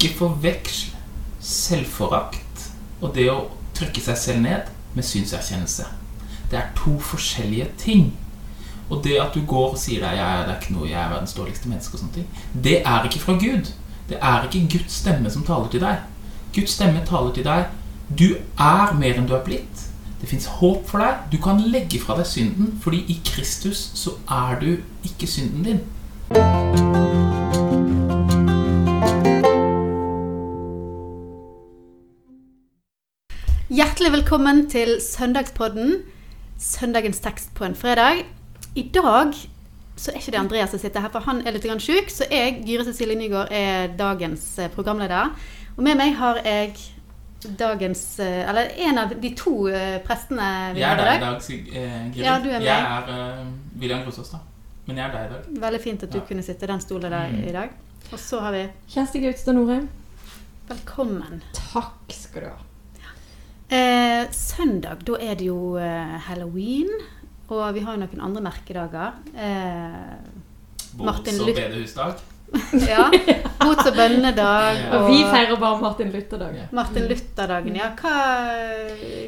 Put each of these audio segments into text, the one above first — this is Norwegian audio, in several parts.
ikke forveksl selvforakt og det å trykke seg selv ned med synserkjennelse. Det er to forskjellige ting. Og det at du går og sier deg, jeg er ikke noe, jeg er verdens dårligste menneske, og sånne ting, det er ikke fra Gud. Det er ikke Guds stemme som taler til deg. Guds stemme taler til deg. Du er mer enn du er blitt. Det fins håp for deg. Du kan legge fra deg synden, fordi i Kristus så er du ikke synden din. Hjertelig velkommen til Søndagspodden. Søndagens tekst på en fredag. I dag så er ikke det Andreas som sitter her, for han er litt sjuk. syk. Så jeg, Gyre Cecilie Nygaard, er dagens eh, programleder. Og med meg har jeg dagens eh, Eller en av de to eh, prestene vi Jeg har er i i dag. dag, Sig- eh, Gry. Ja, du er med. Jeg er uh, William Grosås, da. Men jeg er deg i dag. Veldig fint at du Ja. kunne sitte i den stolen der Mm. i dag. Og så har vi Kjersti Gautstad Norheim. Velkommen. Takk skal du ha. Eh, søndag, da er det jo eh, halloween. Og vi har jo noen andre merkedager. Eh, Martin Bots- og Luther. bedehusdag. ja. Bots- og bønnedag. Ja. Og vi feirer bare Martin Luther-dagen. Martin Luther-dagen, ja. Hva,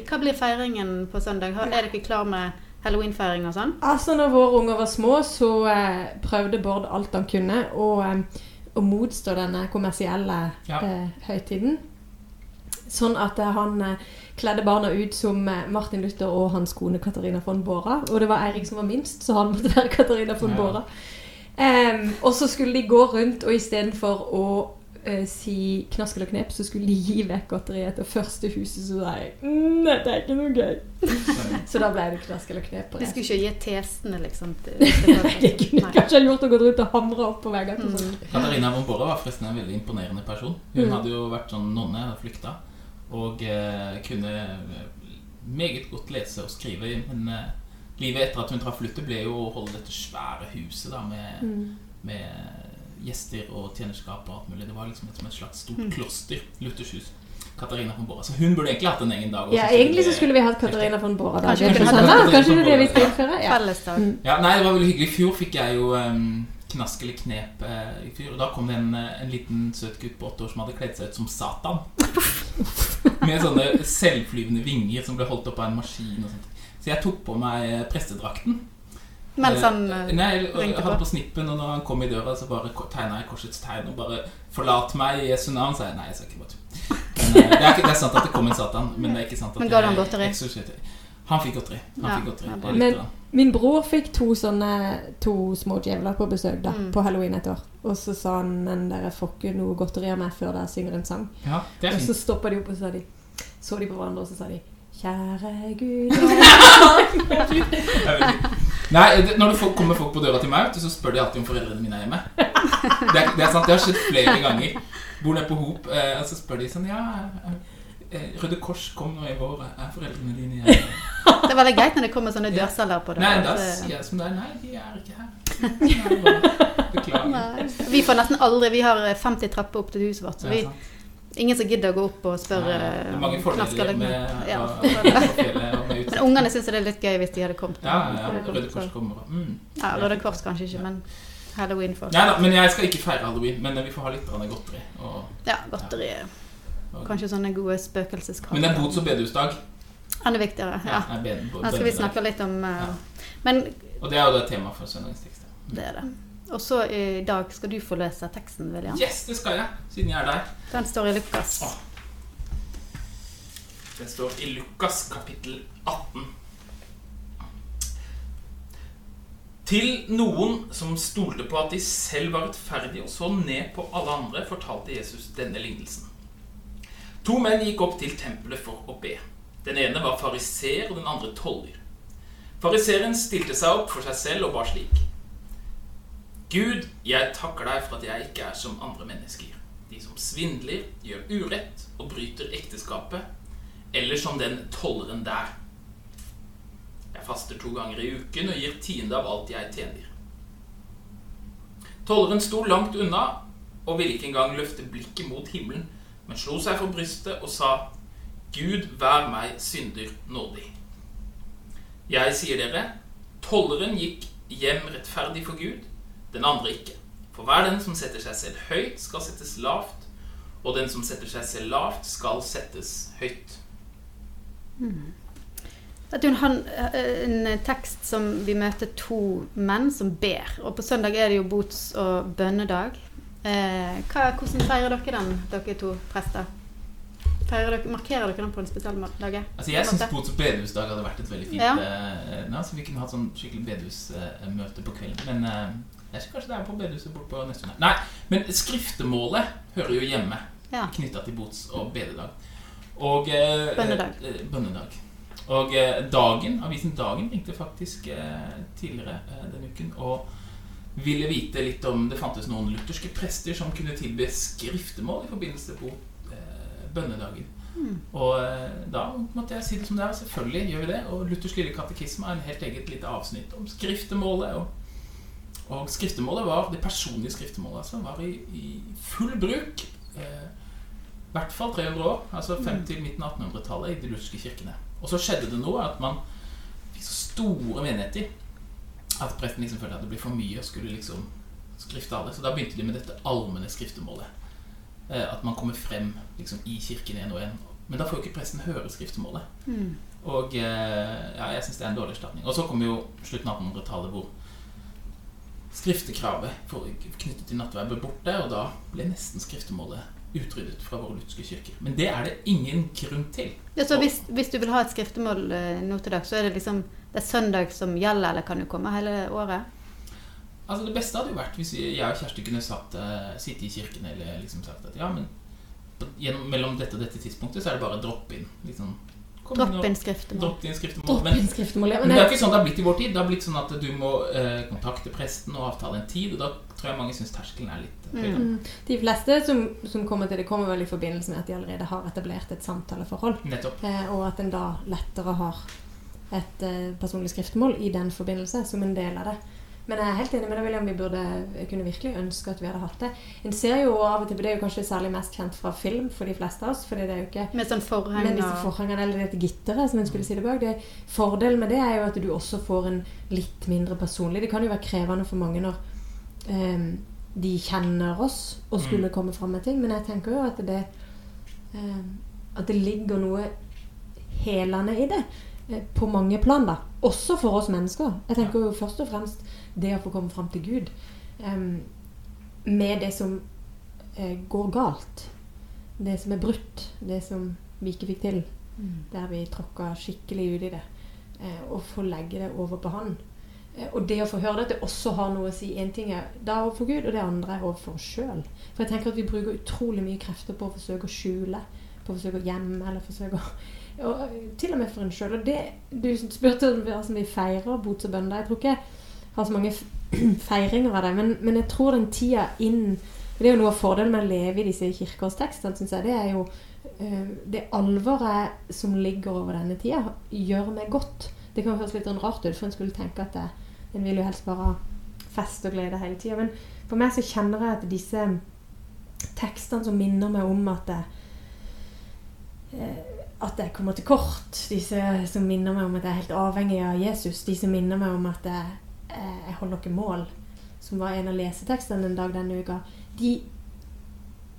hva blir feiringen på søndag? Har- Er dere klar med halloweenfeiring og sånn? Altså, når våre unger var små, så eh, prøvde Bård alt han kunne å, eh, å motstå denne kommersielle Ja. eh, høytiden. Sånn at eh, han eh, kledde barna ut som eh, Martin Luther og hans kone Katarina von Bora. Og det var Eirik som var minst, så han måtte være Katarina von. Bora. Um, og så skulle de gå rundt, og istedenfor å uh, si knask eller knep, så skulle de gi vekk godteriet til første huset. Så sa jeg mm, dette er ikke noe gøy. Så da ble det knask eller knep De skulle ikke gi tesene, liksom. Til, Nei, det kunne Nei. kanskje gjort å gå rundt og hamre opp på veggene. Mm. Katarina von Bora var forresten en veldig imponerende person. Hun Mm. hadde jo vært sånn nonne og flykta. Og eh, kunne eh, meget godt lese og skrive. Men eh, livet etter at hun traff Lutte, ble jo å holde dette svære huset da med, Mm. med gjester og tjenerskap og alt mulig. Det var liksom et, som et slags stort Mm. kloster. Luthers hus. Katarina von Bora. Så hun burde egentlig hatt en egen dag. også, Ja, så egentlig så skulle vi hatt Katarina von Bora da. Kanskje Kanskje, Kanskje, sånn? Kanskje det er det vi skal innføre? Ja. Mm. Ja, nei, det var veldig hyggelig. I fjor fikk jeg jo um, knask eller knep eh, i fyr Og da kom det en, eh, en liten søt gutt på åtte år som hadde kledd seg ut som Satan. Med sånne selvflyvende vinger som ble holdt opp av en maskin og sånt. Så jeg tok på meg eh, prestedrakten. Mens han Eh, eh, Nei, jeg hadde på. snippen, og når han kom i døra, så bare tegna jeg korsets tegn og bare 'Forlat meg Jesu navn', sa jeg. Nei, jeg sa ikke bare tull. Men, eh, Det er, det er sant at det kom en Satan, men det er ikke sant at Men ga han godteri? Han fikk godteri. Han Ja, fikk godteri. ja, Men-. Min bror fikk to sånne To små djevler på besøk da Mm. på halloween et år. Og så sa han men dere får ikke noe godteri av meg før dere synger en sang. Ja, det er Og så stoppa de opp og så sa de Så de på hverandre og så sa de Kjære Gud Nei, det, Når det folk, kommer folk på døra til meg, så spør de alltid om foreldrene mine er hjemme. Det det er sant, det har skjedd flere ganger. Bor nede på Hop, eh, og så spør de sånn Ja, Røde Kors kom nå i vår. Er foreldrene dine hjemme? Det er veldig greit når det kommer sånne Ja. dørselgere på det. Nei, da sier jeg som det er. Nei, de er ikke her. Beklager. Nei. Vi får nesten aldri Vi har 50 trapper opp til huset vårt, så vi, ingen som gidder å gå opp og spørre Det er mange om fordeler med ja. Men ungene syns det er litt gøy hvis de hadde kommet. Ja, ja, ja. Røde Kors kommer. Mm. Ja, Røde Kors kanskje ikke, men halloween for Nei da, men jeg skal ikke feire halloween. Men vi får ha litt godteri. Og, Ja, godteri. og, Kanskje sånne gode spøkelseskaker. men det er bots- og bedehusdag. Enda viktigere. Ja. er beden Da skal vi snakke litt om eh, Ja. Men Og det er jo det temaet for søndagens tekst. det er det. Og så i dag skal du få lese teksten, William. Yes, det skal jeg, siden jeg er der. Den står i Lukas. Åh. Den står i Lukas kapittel 18. Til noen som stolte på at de selv var rettferdige og så ned på alle andre, fortalte Jesus denne lignelsen. To menn gikk opp til tempelet for å be. Den ene var fariseer, og den andre toller. Fariseeren stilte seg opp for seg selv og ba slik. Gud, jeg takker deg for at jeg ikke er som andre mennesker. De som svindler, gjør urett og bryter ekteskapet, eller som den tolleren der. Jeg faster to ganger i uken og gir tiende av alt jeg tjener. Tolleren sto langt unna og ville ikke engang løfte blikket mot himmelen, men slo seg for brystet og sa, Gud, vær meg synder nådig. Jeg sier dere, tolleren gikk hjem rettferdig for Gud, den andre ikke. For hver den som setter seg selv høyt, skal settes lavt, Og den som setter seg selv lavt, skal settes høyt. Mm. du, er eh, en tekst som vi møter to menn som ber. Og på søndag er det jo bots- og bønnedag. Eh, hva, hvordan feirer dere den, dere to prester? Dere, markerer dere den på en spesiell dag? Altså Jeg syns bots- og bedehusdag hadde vært et veldig fint Ja. eh, ja, Så vi kunne hatt sånn skikkelig bedehusmøte på kvelden. Men eh, jeg ser kanskje det er på bedehuset bort på neste Nei, men skriftemålet hører jo hjemme Ja. knytta til bots- og bededag. Og eh, Bønnedag. eh, bønnedag. Og Dagen, avisen Dagen ringte faktisk tidligere denne uken og ville vite litt om det fantes noen lutherske prester som kunne tilby skriftemål i forbindelse med eh, bønnedagen. Mm. Og eh, da måtte jeg si det som det er. Selvfølgelig gjør vi det. Og Luthers lille katekisme er en helt eget lite avsnitt om skriftemålet. Og, og skriftemålet var, det personlige skriftemålet altså, var i, i full bruk. Eh, I hvert fall 300 år, altså frem til midten av 1800-tallet i de lutherske kirkene. Og så skjedde det noe at man fikk så store menigheter at presten liksom følte at det ble for mye og skulle liksom skrifte alle. Så da begynte de med dette allmenne skriftemålet. Eh, At man kommer frem liksom, i kirken en og en. Men da får jo ikke presten høre skriftemålet. Mm. Og eh, ja, jeg syns det er en dårlig erstatning. Og så kom jo slutten av 1800-tallet hvor skriftekravet knyttet til nattverd ble borte, og da ble nesten skriftemålet utryddet fra våre lutherske kirker. Men det er det ingen grunn til. Ja, så hvis, hvis du vil ha et skriftemål eh, nå til dags, så er det liksom det er søndag som gjelder, eller kan du komme hele året? Altså Det beste hadde jo vært hvis jeg og Kjersti kunne satt, uh, sitte i kirken eller liksom sagt at ja, men på- gjennom, mellom dette og dette tidspunktet så er det bare dropp inn. Liksom, kom inn og- Dropp inn skriftemål. Dropp inn skriftemål. Dropp Men, men men det er ikke sånn det har blitt i vår tid. Det har blitt sånn at du må eh, kontakte presten og avtale en tid, og da tror jeg mange syns terskelen er litt eh, høy. Mm. de fleste som, som kommer til det, kommer vel i forbindelse med at de allerede har etablert et samtaleforhold. Nettopp. Eh, og at en da lettere har et eh, personlig skriftemål i den forbindelse som en del av det. Men jeg er helt enig med deg, William. Vi burde kunne virkelig ønske at vi hadde hatt det. En ser jo av og til, Det er jo kanskje særlig mest kjent fra film for de fleste av oss. fordi det er jo ikke Med sånn forheng men disse forhengene, eller dette gitteret som en skulle si det bak, det, fordelen med det er jo at du også får en litt mindre personlig Det kan jo være krevende for mange når um, de kjenner oss og skulle Mm. komme fram med ting, men jeg tenker jo at det um, At det ligger noe helende i det. Eh, På mange plan, da. Også for oss mennesker. Jeg tenker jo først og fremst det å få komme fram til Gud um, med det som uh, går galt. Det som er brutt. Det som vi ikke fikk til der vi tråkka skikkelig ut i det. Uh, og få legge det over på Han. Uh, og det å få høre det, at det også har noe å si. Én ting er da overfor Gud, og det andre er overfor oss sjøl. For jeg tenker at vi bruker utrolig mye krefter på å forsøke å skjule. På å forsøke å gjemme, eller forsøke å og, eh, Til og med for en sjøl. Og det du spurte om vi har så vi feirer bots og bønder. Jeg tror ikke jeg har så mange feiringer av det, men, men jeg tror den tida inn Det er jo noe av fordelen med å leve i disse kirkeårstekstene, syns jeg. Det er jo eh, det alvoret som ligger over denne tida, gjør meg godt. Det kan høres litt sånn rart ut, for en skulle tenke at det, en vil jo helst bare fest og glede hele tida. Men for meg så kjenner jeg at disse tekstene som minner meg om at det, eh, at jeg kommer til kort, disse som minner meg om at jeg er helt avhengig av Jesus, de som minner meg om at jeg, eh, jeg holder noen mål, som var en av lesetekstene en dag denne uka, de,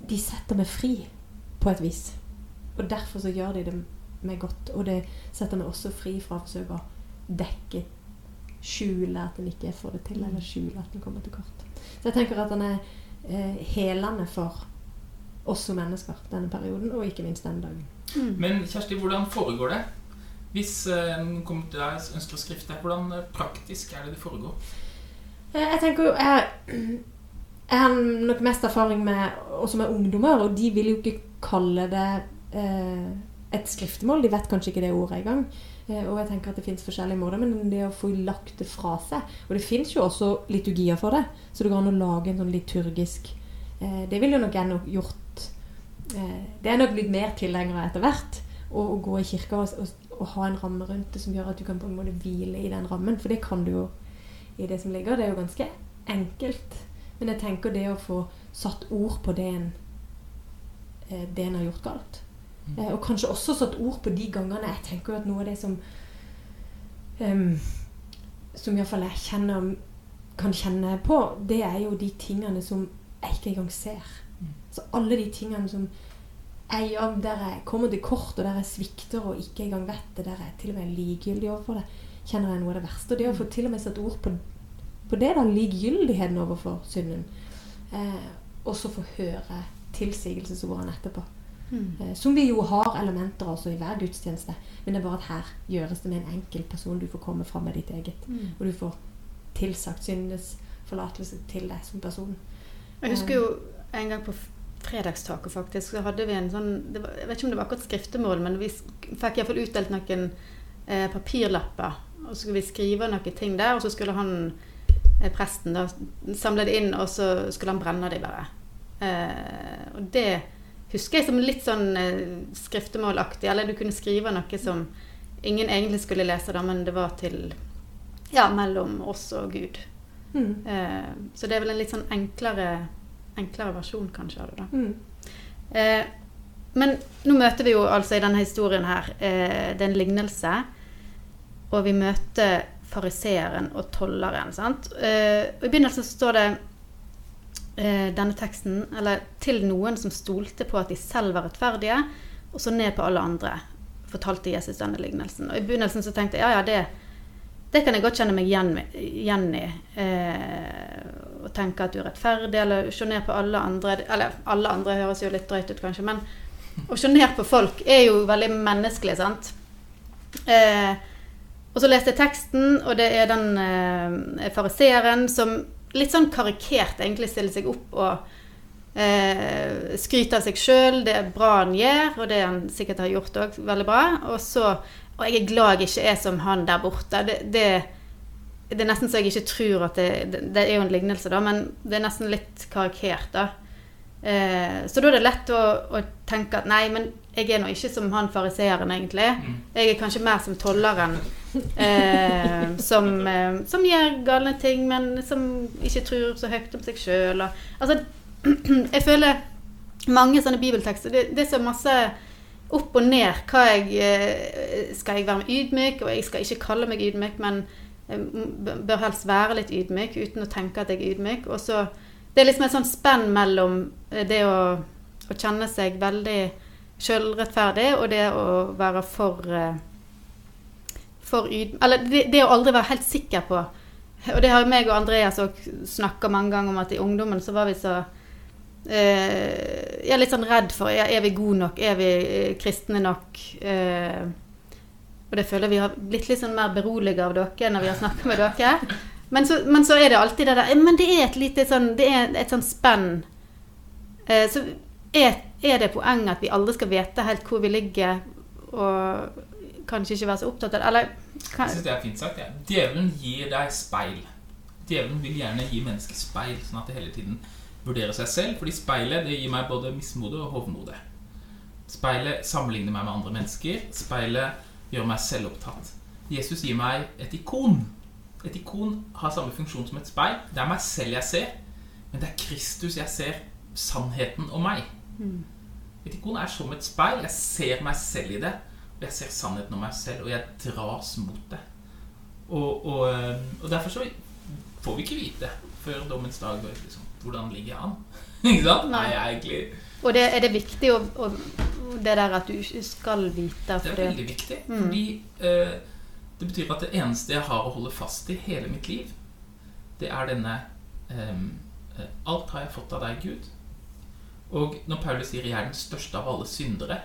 de setter meg fri på et vis. Og derfor så gjør de det meg godt. Og det setter meg også fri fra å forsøke å dekke, skjule at en ikke får det til, eller skjule at en kommer til kort. Så jeg tenker at den er eh, helende for oss som mennesker denne perioden, og ikke minst denne dagen. Mm. Men Kjersti, hvordan foregår det? Hvis eh, en kommer til deg og ønsker å skrifte, hvordan eh, praktisk er det det foregår? Eh, Jeg tenker jo jeg, jeg har nok mest erfaring med også med ungdommer, og de vil jo ikke kalle det eh, et skriftemål. De vet kanskje ikke det ordet engang. Eh, og jeg tenker at det fins forskjellige måter, men det å få lagt det fra seg Og det fins jo også liturgier for det, så det går an å lage en sånn liturgisk eh, Det ville jo nok jeg nok gjort Det er nok blitt mer tilhengere etter hvert. Å å gå i kirka og, og, og ha en ramme rundt det som gjør at du kan på en måte hvile i den rammen. For det kan du jo i det som ligger. Det er jo ganske enkelt. Men jeg tenker det å få satt ord på det en, eh, det en har gjort galt. Mm. Eh, Og kanskje også satt ord på de gangene Jeg tenker jo at noe av det som um, Som iallfall jeg kjenner kan kjenne på, det er jo de tingene som jeg ikke engang ser. Så alle de tingene som jeg gjør der jeg kommer til kort, og der jeg svikter og ikke engang vet det, der jeg til og med er likegyldig overfor det, kjenner jeg noe av det verste. Og det å få til og med satt ord på, på det, da, likegyldigheten overfor synden, eh, og så få høre tilsigelsesordene etterpå. Mm. Eh, som vi jo har elementer også i hver gudstjeneste, men det er bare at her gjøres det med en enkel person. Du får komme fram med ditt eget, Mm. og du får tilsagt syndenes forlatelse til deg som person. Jeg husker jo en gang på fredagstaket faktisk, så hadde vi en sånn det var, Jeg vet ikke om det var akkurat skriftemål, men vi fikk iallfall utdelt noen eh, papirlapper. Og så skulle vi skrive noen ting der, og så skulle han eh, presten da samle det inn, og så skulle han brenne dem bare. Eh, og det husker jeg som litt sånn eh, skriftemålaktig. Eller du kunne skrive noe som ingen egentlig skulle lese, da, men det var til Ja, mellom oss og Gud. Mm. Eh, så det er vel en litt sånn enklere, enklere versjon kanskje av det. da. Mm. Eh, men nå møter vi jo altså i denne historien her eh, det er en lignelse. Og vi møter fariseeren og tolleren. sant? Eh, og I begynnelsen så står det eh, denne teksten eller til noen som stolte på at de selv var rettferdige, og så ned på alle andre, fortalte Jesus denne lignelsen. Og I begynnelsen så tenkte jeg ja, ja, det, det kan jeg godt kjenne meg igjen, igjen i. Eh, og tenke at du er rettferdig, eller se ned på alle andre Eller alle andre høres jo litt drøyt ut, kanskje, men å se ned på folk er jo veldig menneskelig, sant? Eh, og så leste jeg teksten, og det er den eh, fariseeren som litt sånn karikert egentlig stiller seg opp og eh, skryter av seg sjøl. Det er bra han gjør, og det han sikkert har gjort òg veldig bra. Og så Og jeg er glad jeg ikke er som han der borte. Det, det, det er nesten så jeg ikke tror at det, det, det er jo en lignelse, da, men det er nesten litt karikert, da. Eh, så da er det lett å, å tenke at nei, men jeg er nå ikke som han fariseeren, egentlig. Mm. Jeg er kanskje mer som tolleren. Eh, som, eh, som gjør galne ting, men som ikke tror så høyt om seg sjøl. Altså, jeg føler mange sånne bibeltekster Det, det er så masse opp og ned. Hva jeg, eh, skal jeg være ydmyk? Og jeg skal ikke kalle meg ydmyk, men bør helst være litt ydmyk uten å tenke at jeg er ydmyk. Og så, det er liksom et sånt spenn mellom eh, det å, å kjenne seg veldig sjølrettferdig og det å være for eh, for ydmyk Eller det, det å aldri være helt sikker på Og det har meg og Andreas òg snakka mange ganger om, at i ungdommen så var vi så eh, Jeg er litt sånn redd for Er, er vi gode nok? Er vi eh, kristne nok? Eh, og det føler vi har blitt litt sånn mer beroliget av dere når vi har snakket med dere. Men så, men så er det alltid det der Men det er et lite sånn Det er et sånn spenn. Eh, så er, er det poenget at vi aldri skal vite helt hvor vi ligger, og kanskje ikke være så opptatt av det? Eller Jeg syns det er fint sagt. Ja. Djevelen gir deg speil. Djevelen vil gjerne gi mennesket speil, sånn at det hele tiden vurderer seg selv. Fordi speilet det gir meg både mismode og hovmode. Speilet sammenligner meg med andre mennesker. Speilet gjør meg selvopptatt. Jesus gir meg et ikon. Et ikon har samme funksjon som et speil. Det er meg selv jeg ser, men det er Kristus jeg ser. Sannheten om meg. Et ikon er som et speil. Jeg ser meg selv i det. Og jeg ser sannheten om meg selv, og jeg dras mot det. Og, og, eh, og derfor så får vi ikke vite før dommens dag liksom, hvordan ligger jeg an. ikke sant? Nei. Egentlig og det, er det viktig å, å, det der at du ikke skal vite? Det er veldig viktig, Mm. fordi eh, det betyr at det eneste jeg har å holde fast i hele mitt liv, det er denne ehm, eh, Alt har jeg fått av deg, Gud. Og når Paulus sier 'jeg er den største av alle syndere',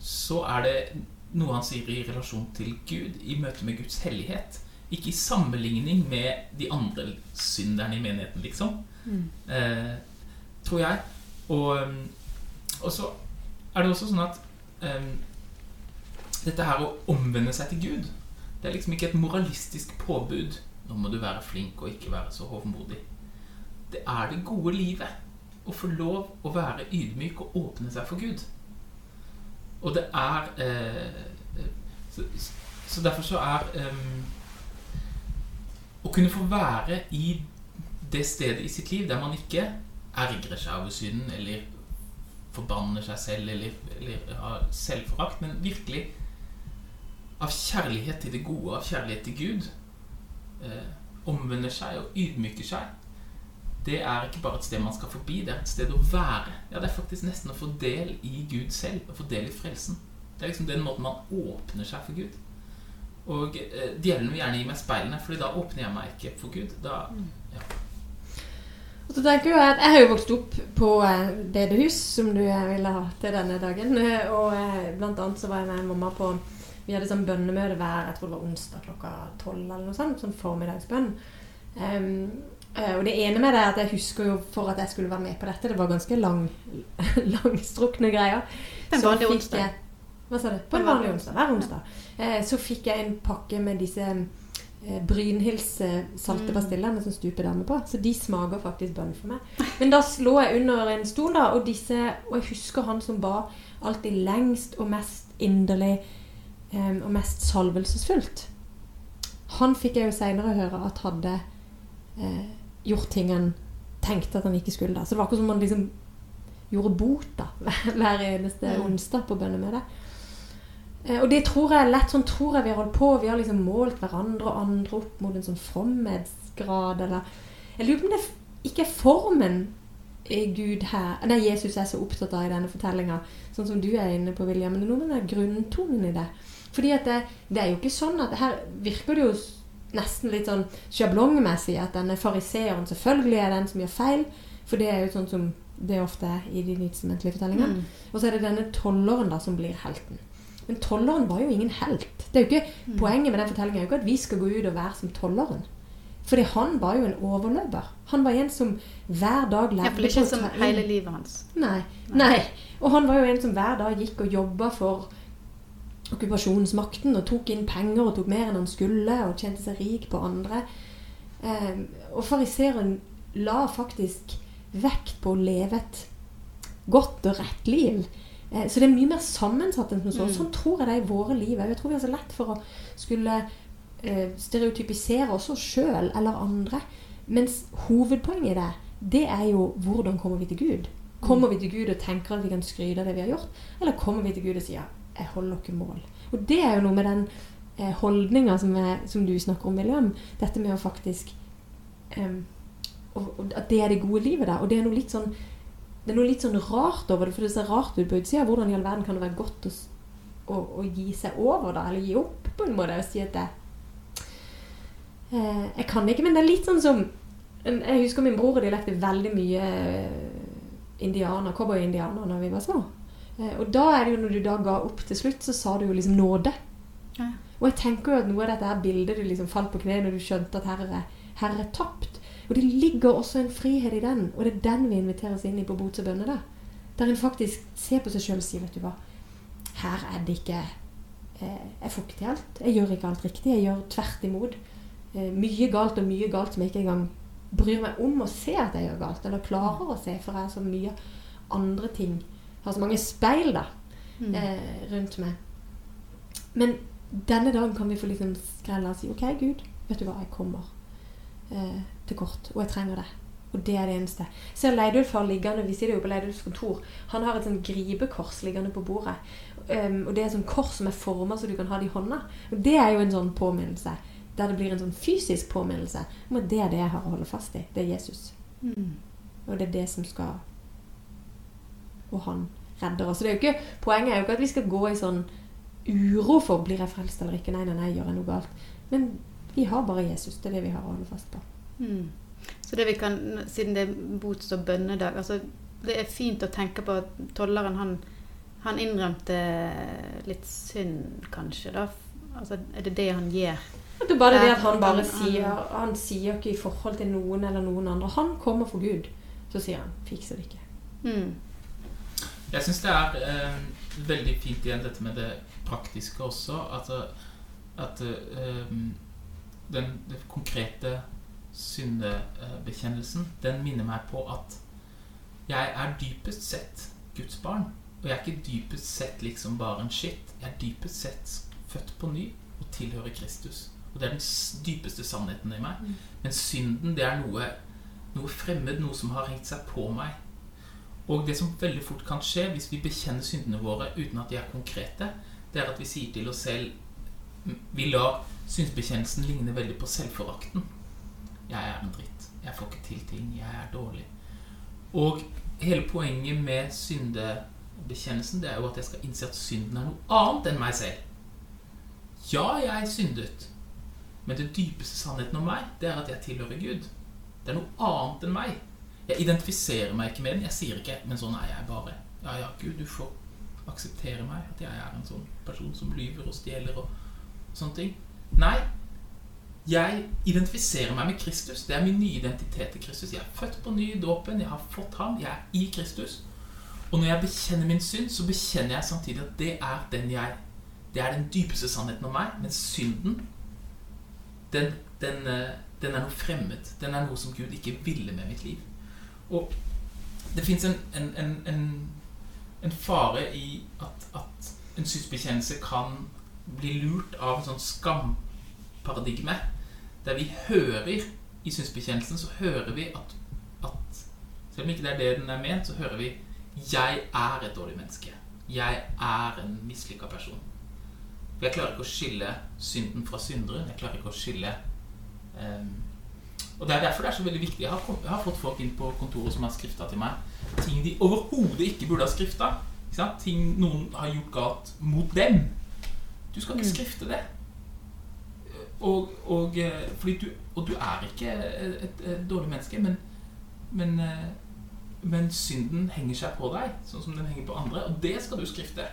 så er det noe han sier i relasjon til Gud, i møte med Guds hellighet. Ikke i sammenligning med de andre synderne i menigheten, liksom. Mm. Eh, tror jeg. Og, um, og så er det også sånn at um, dette her å omvende seg til Gud, det er liksom ikke et moralistisk påbud. Nå må du være flink og ikke være så hovmodig. Det er det gode livet. Å få lov å være ydmyk og åpne seg for Gud. Og det er eh, eh, så, så derfor så er um, Å kunne få være i det stedet i sitt liv der man ikke ergrer seg over synden eller forbanner seg selv eller, eller har selvforakt, men virkelig av kjærlighet til det gode, av kjærlighet til Gud, eh, omvender seg og ydmyker seg, det er ikke bare et sted man skal forbi, det er et sted å være. Ja, Det er faktisk nesten å få del i Gud selv, å få del i frelsen. Det er liksom den måten man åpner seg for Gud. Og eh, djevelen vil gjerne gi meg speilene, Fordi da åpner jeg meg ikke for Gud. Da, ja. Og så tenker Jeg at jeg har jo vokst opp på eh, bedehus, som du eh, ville ha til denne dagen. Og eh, blant annet så var jeg med mamma på Vi hadde sånn bønnemøte hver jeg tror det var onsdag klokka tolv. eller noe sånt, sånn formiddagsbønn. Eh, og det ene med det er at jeg husker jo for at jeg skulle være med på dette, det var ganske lang, langstrukne greier. En Så fikk onsdag. jeg- Hva sa du? På en vanlig onsdag. Hver onsdag. Så fikk jeg en pakke med disse eh, Brynhilds eh, salte Mm. som stuper damer på. Så de smaker faktisk bønn for meg. Men da lå jeg under en stol, da, og disse Og jeg husker han som ba alltid lengst og mest inderlig um, og mest salvelsesfullt. Han fikk jeg jo seinere høre at hadde eh, gjort ting han tenkte at han ikke skulle. da Så det var akkurat som om han liksom gjorde bot da hver eneste Mm. onsdag på bønnemøtet. Eh, Og det tror jeg lett sånn tror jeg vi har holdt på. Vi har liksom målt hverandre og andre opp mot en sånn fromhetsgrad, eller Jeg lurer på om det ikke er formen Gud her Nei, Jesus er så opptatt av i denne fortellinga, sånn som du er inne på, William. Men det er noe med den grunntonen i det. Fordi at det, det er jo ikke sånn at Her virker det jo nesten litt sånn sjablongmessig at denne fariseeren selvfølgelig er den som gjør feil. For det er jo sånn som det ofte er i de nytestamentlige fortellingene. Mm. Og så er det denne tolleren da som blir helten. Men tolleren var jo ingen helt. Det er jo ikke, Mm. Poenget med den fortellingen er jo ikke at vi skal gå ut og være som tolleren. Fordi han var jo en overløper. Han var en som hver dag lærte Iallfall ikke som hele livet hans. Nei. Nei. Og han var jo en som hver dag gikk og jobba for okkupasjonsmakten og tok inn penger og tok mer enn han skulle og tjente seg rik på andre. Eh, og fariseeren la faktisk vekt på å leve et godt og rett liv. Eh, så det er mye mer sammensatt enn som så. Mm. Sånn tror jeg det er i våre liv. Jeg tror vi har så lett for å skulle eh, stereotypisere oss sjøl eller andre. Mens hovedpoenget i det, det er jo hvordan kommer vi til Gud? Kommer vi til Gud og tenker at vi kan skryte av det vi har gjort? Eller kommer vi til Gud og sier 'jeg holder ikke mål'? Og det er jo noe med den eh, holdninga som, som du snakker om, William. Dette med å faktisk um, og, og At det er det gode livet der. Og det er noe litt sånn det er noe litt sånn rart over det, for det ser rart ut på utsida. Hvordan i all verden kan det være godt å, å, å gi seg over, da? Eller gi opp, på en måte, og si at det eh, Jeg kan ikke, men det er litt sånn som Jeg husker min bror og de lekte veldig mye eh, indianer, cowboy-indianer når vi var små. Eh, og da er det jo når du da ga opp til slutt, så sa du jo liksom nåde. Ja. Og jeg tenker jo at noe av dette her bildet du liksom falt på kne når du skjønte at her er, her er tapt. Og det ligger også en frihet i den, og det er den vi inviteres inn i på bots og bønne. Der. der en faktisk ser på seg sjøl og sier, vet du hva, her er det ikke eh, Jeg får ikke til alt. Jeg gjør ikke alt riktig. Jeg gjør tvert imot. Eh, mye galt og mye galt som jeg ikke engang bryr meg om å se at jeg gjør galt, eller klarer å se, for jeg har så mye andre ting. Jeg har så mange speil da, Mm. eh, rundt meg. Men denne dagen kan vi få liksom skrelle og si OK, Gud, vet du hva, jeg kommer eh, til kort, og jeg trenger det. Og det er det eneste. Ser Leidulf har liggende, Vi sitter jo på Leidulfs kontor. Han har et sånn gripekors liggende på bordet. Um, og det er et sånn kors som er forma så du kan ha det i hånda. Og det er jo en sånn påminnelse. Der det blir en sånn fysisk påminnelse om at det er det jeg har å holde fast i. Det er Jesus. Mm. Og det er det som skal Og han redder oss. Så det er jo ikke, poenget er jo ikke at vi skal gå i sånn uro for blir jeg frelst eller ikke. Nei, nei, nei, gjør jeg noe galt. Men vi har bare Jesus. Det er det vi har å holde fast på. Mm. Så det vi kan, siden det er bots- og bønnedag altså Det er fint å tenke på at tolleren han, han innrømte litt synd, kanskje. da Altså, Er det det han gjør? Det er bare det at han bare sier Han sier ikke i forhold til noen eller noen andre. Han kommer for Gud. Så sier han 'fikser det ikke'. Mm. Jeg syns det er eh, veldig fint igjen dette med det praktiske også. At, at eh, den, den konkrete syndebekjennelsen, den minner meg på at jeg er dypest sett Guds barn. Og jeg er ikke dypest sett liksom bare en skitt. Jeg er dypest sett født på ny og tilhører Kristus. Og det er den dypeste sannheten i meg. Mm. Men synden, det er noe, noe fremmed, noe som har hengt seg på meg. Og det som veldig fort kan skje hvis vi bekjenner syndene våre uten at de er konkrete, det er at vi sier til oss selv Vi lar synsbekjennelsen ligne veldig på selvforakten. Jeg er en dritt. Jeg får ikke til ting. Jeg er dårlig. Og hele poenget med syndebekjennelsen det er jo at jeg skal innse at synden er noe annet enn meg selv. Ja, jeg syndet. Men den dypeste sannheten om meg, det er at jeg tilhører Gud. Det er noe annet enn meg. Jeg identifiserer meg ikke med den. Jeg sier ikke 'men sånn er jeg bare'. Ja, ja, Gud, du får akseptere meg. At jeg er en sånn person som lyver og stjeler og sånne ting. Nei. Jeg identifiserer meg med Kristus. Det er min nye identitet i Kristus. Jeg er født på ny i dåpen. Jeg har fått ham. Jeg er i Kristus. Og når jeg bekjenner min synd, så bekjenner jeg samtidig at det er den jeg Det er den dypeste sannheten om meg. Men synden, den, den, eh, den er noe fremmed. Den er noe som Gud ikke ville med mitt liv. Og det fins en, en, en, en, fare i at, at en synsbekjennelse kan bli lurt av en sånn skamparadigme. Der vi hører i synsbekjennelsen, så hører vi at, at Selv om ikke det er det den er ment, så hører vi 'Jeg er et dårlig menneske'. 'Jeg er en mislykka person'. For jeg klarer ikke å skille synden fra synderen. Jeg klarer ikke å skille um, Og det er derfor det er så veldig viktig. Jeg har, jeg har fått folk inn på kontoret som har skrifta til meg ting de overhodet ikke burde ha skrifta. Ting noen har gjort galt mot dem. Du skal ikke mm. skrifte det. Og, og, eh, du, og du, er ikke et, et, dårlig menneske, men, men, eh, men, synden henger seg på deg, sånn som den henger på andre. Og det skal du skrifte.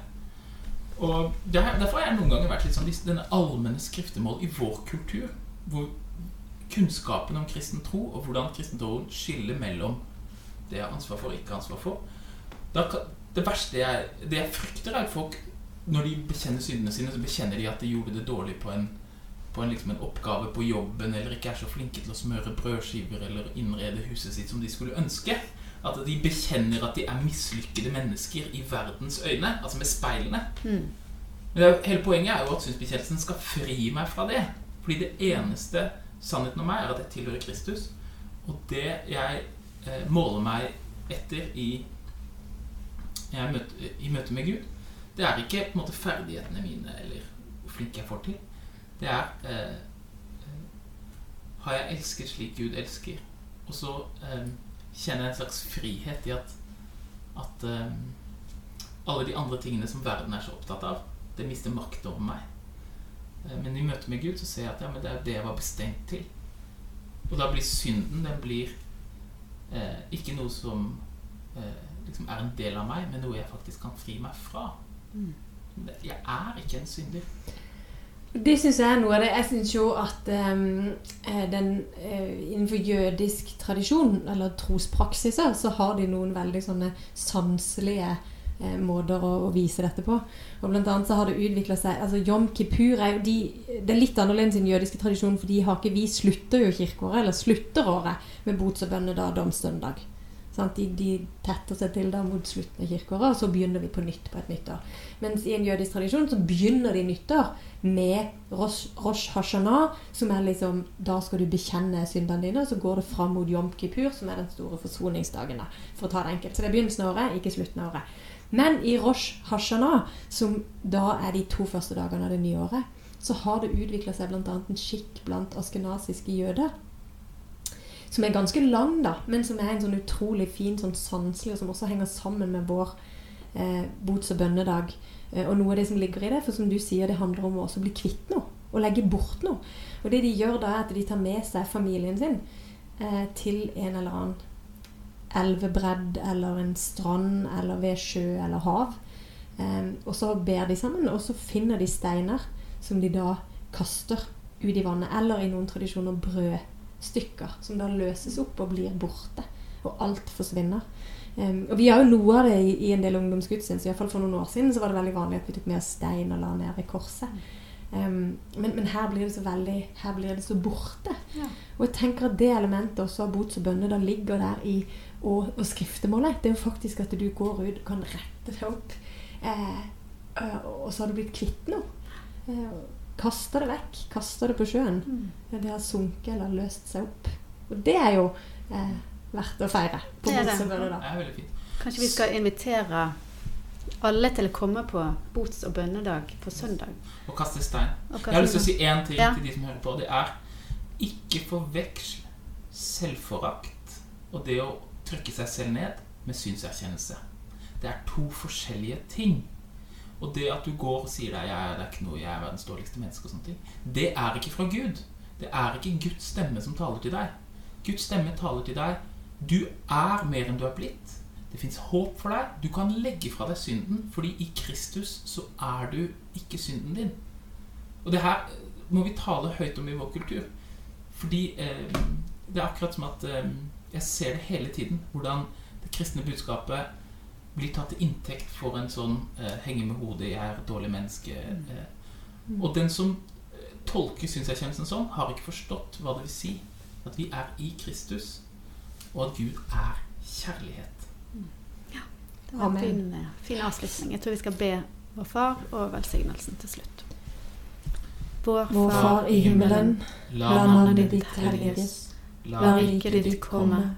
Og Derfor har jeg noen ganger vært litt sånn denne allmenne skriftemål i vår kultur, hvor kunnskapen om kristen tro og hvordan kristentroen skiller mellom det jeg har ansvar for og ikke ansvar for da, Det verste jeg, det jeg frykter, er at folk når de bekjenner syndene sine, så bekjenner de at de gjorde det dårlig på en, på en, liksom en oppgave på jobben, eller ikke er så flinke til å smøre brødskiver eller innrede huset sitt som de skulle ønske. At de bekjenner at de er mislykkede mennesker i verdens øyne, altså med speilene. Mm. Men hele poenget er jo at synsbekjennelsen skal fri meg fra det. Fordi det eneste sannheten om meg er at jeg tilhører Kristus. Og det jeg eh, måler meg etter i, møte, i møte med Gud, det er ikke på en måte ferdighetene mine eller hvor flink jeg får til. Det er eh, Har jeg elsket slik Gud elsker? Og så eh, kjenner jeg en slags frihet i at, at eh, alle de andre tingene som verden er så opptatt av, det mister makt over meg. Eh, men i møte med Gud så ser jeg at ja, det er det jeg var bestemt til. Og da blir synden den blir eh, ikke noe som eh, liksom er en del av meg, men noe jeg faktisk kan fri meg fra. Mm. Jeg er ikke en synder. Det syns jeg er noe av det. Jeg syns jo at um, den, uh, innenfor jødisk tradisjon, eller trospraksiser, så har de noen veldig sånne sanselige uh, måter å, å, vise dette på. Og blant annet så har det utvikla seg altså Jom kippur er jo de, Det er litt annerledes i den jødiske tradisjonen, for de har ikke, vi slutter jo kirkeåret, eller slutter året, med bots- og bønnedag, domsstøndag. De, de, tetter seg til da mot slutten av kirkeåret, og så begynner vi på nytt på et nyttår. Mens i en jødisk tradisjon så begynner de nyttår med Rosh, Rosh Hashanah, som er liksom Da skal du bekjenne syndene dine, og så går det fram mot Jom Kippur, som er den store forsoningsdagen. da, For å ta det enkelt. Så det er begynnelsen av året, ikke slutten av året. Men i Rosh Hashanah, som da er de to første dagene av det nye året, så har det utvikla seg bl.a. en skikk blant askenasiske jøder som er ganske lang, da, men som er en sånn utrolig fin sånn sanselig, og som også henger sammen med vår eh, bots- og bønnedag. Eh, og noe av det som ligger i det, for som du sier, det handler om å også bli kvitt noe. Og legge bort noe. Og det de gjør da, er at de tar med seg familien sin eh, til en eller annen elvebredd eller en strand eller ved sjø eller hav. Eh, og så ber de sammen, og så finner de steiner som de da kaster ut i vannet. Eller i noen tradisjoner brød stykker som da løses opp og blir borte. Og alt forsvinner. Um, og vi har jo noe av det i, i en del ungdomsgudstjenester. Iallfall for noen år siden så var det veldig vanlig at vi tok med stein og la ned ved korset. Um, men, men, her blir det så veldig Her blir det så borte. Ja. Og jeg tenker at det elementet også av bots og bønne da ligger der i og, og skriftemålet. Det er jo faktisk at du går ut og kan rette deg opp. Eh, og så har du blitt kvitt noe. Eh, kaster det vekk. Kaster det på sjøen. Mm. Det har sunket eller løst seg opp. Og det er jo eh, verdt å feire. det er det. det er veldig fint. Kanskje vi skal invitere alle til å komme på bots- og bønnedag på søndag. Og kaste stein. Og kaste jeg har lyst til å si én ting ja. til de som hører på. Det er ikke forveksle selvforakt og det å trykke seg selv ned med synserkjennelse. Det er to forskjellige ting. Og det at du går og sier deg jeg det er ikke noe, jeg er verdens dårligste menneske, og sånne ting, det er ikke fra Gud. Det er ikke Guds stemme som taler til deg. Guds stemme taler til deg. Du er mer enn du er blitt. Det fins håp for deg. Du kan legge fra deg synden, fordi i Kristus så er du ikke synden din. Og det her må vi tale høyt om i vår kultur. Fordi eh, det er akkurat som at eh, jeg ser det hele tiden. Hvordan det kristne budskapet blir tatt til inntekt for en sånn eh, henge med hodet, jeg er et dårlig menneske. Eh. Og den som eh, tolker synserkjennelsen sånn, har ikke forstått hva det vil si at vi er i Kristus, og at Gud er kjærlighet. Ja. Det var en fin, eh, fin avslutning. Jeg tror vi skal be vår far og velsignelsen til slutt. Vår Vår Far i himmelen, La navnet ditt helliges. la La riket ditt komme.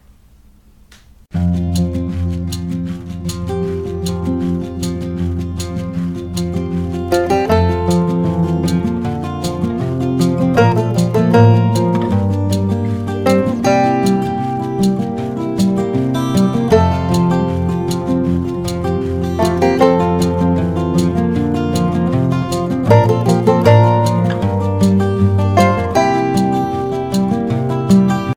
Thank you.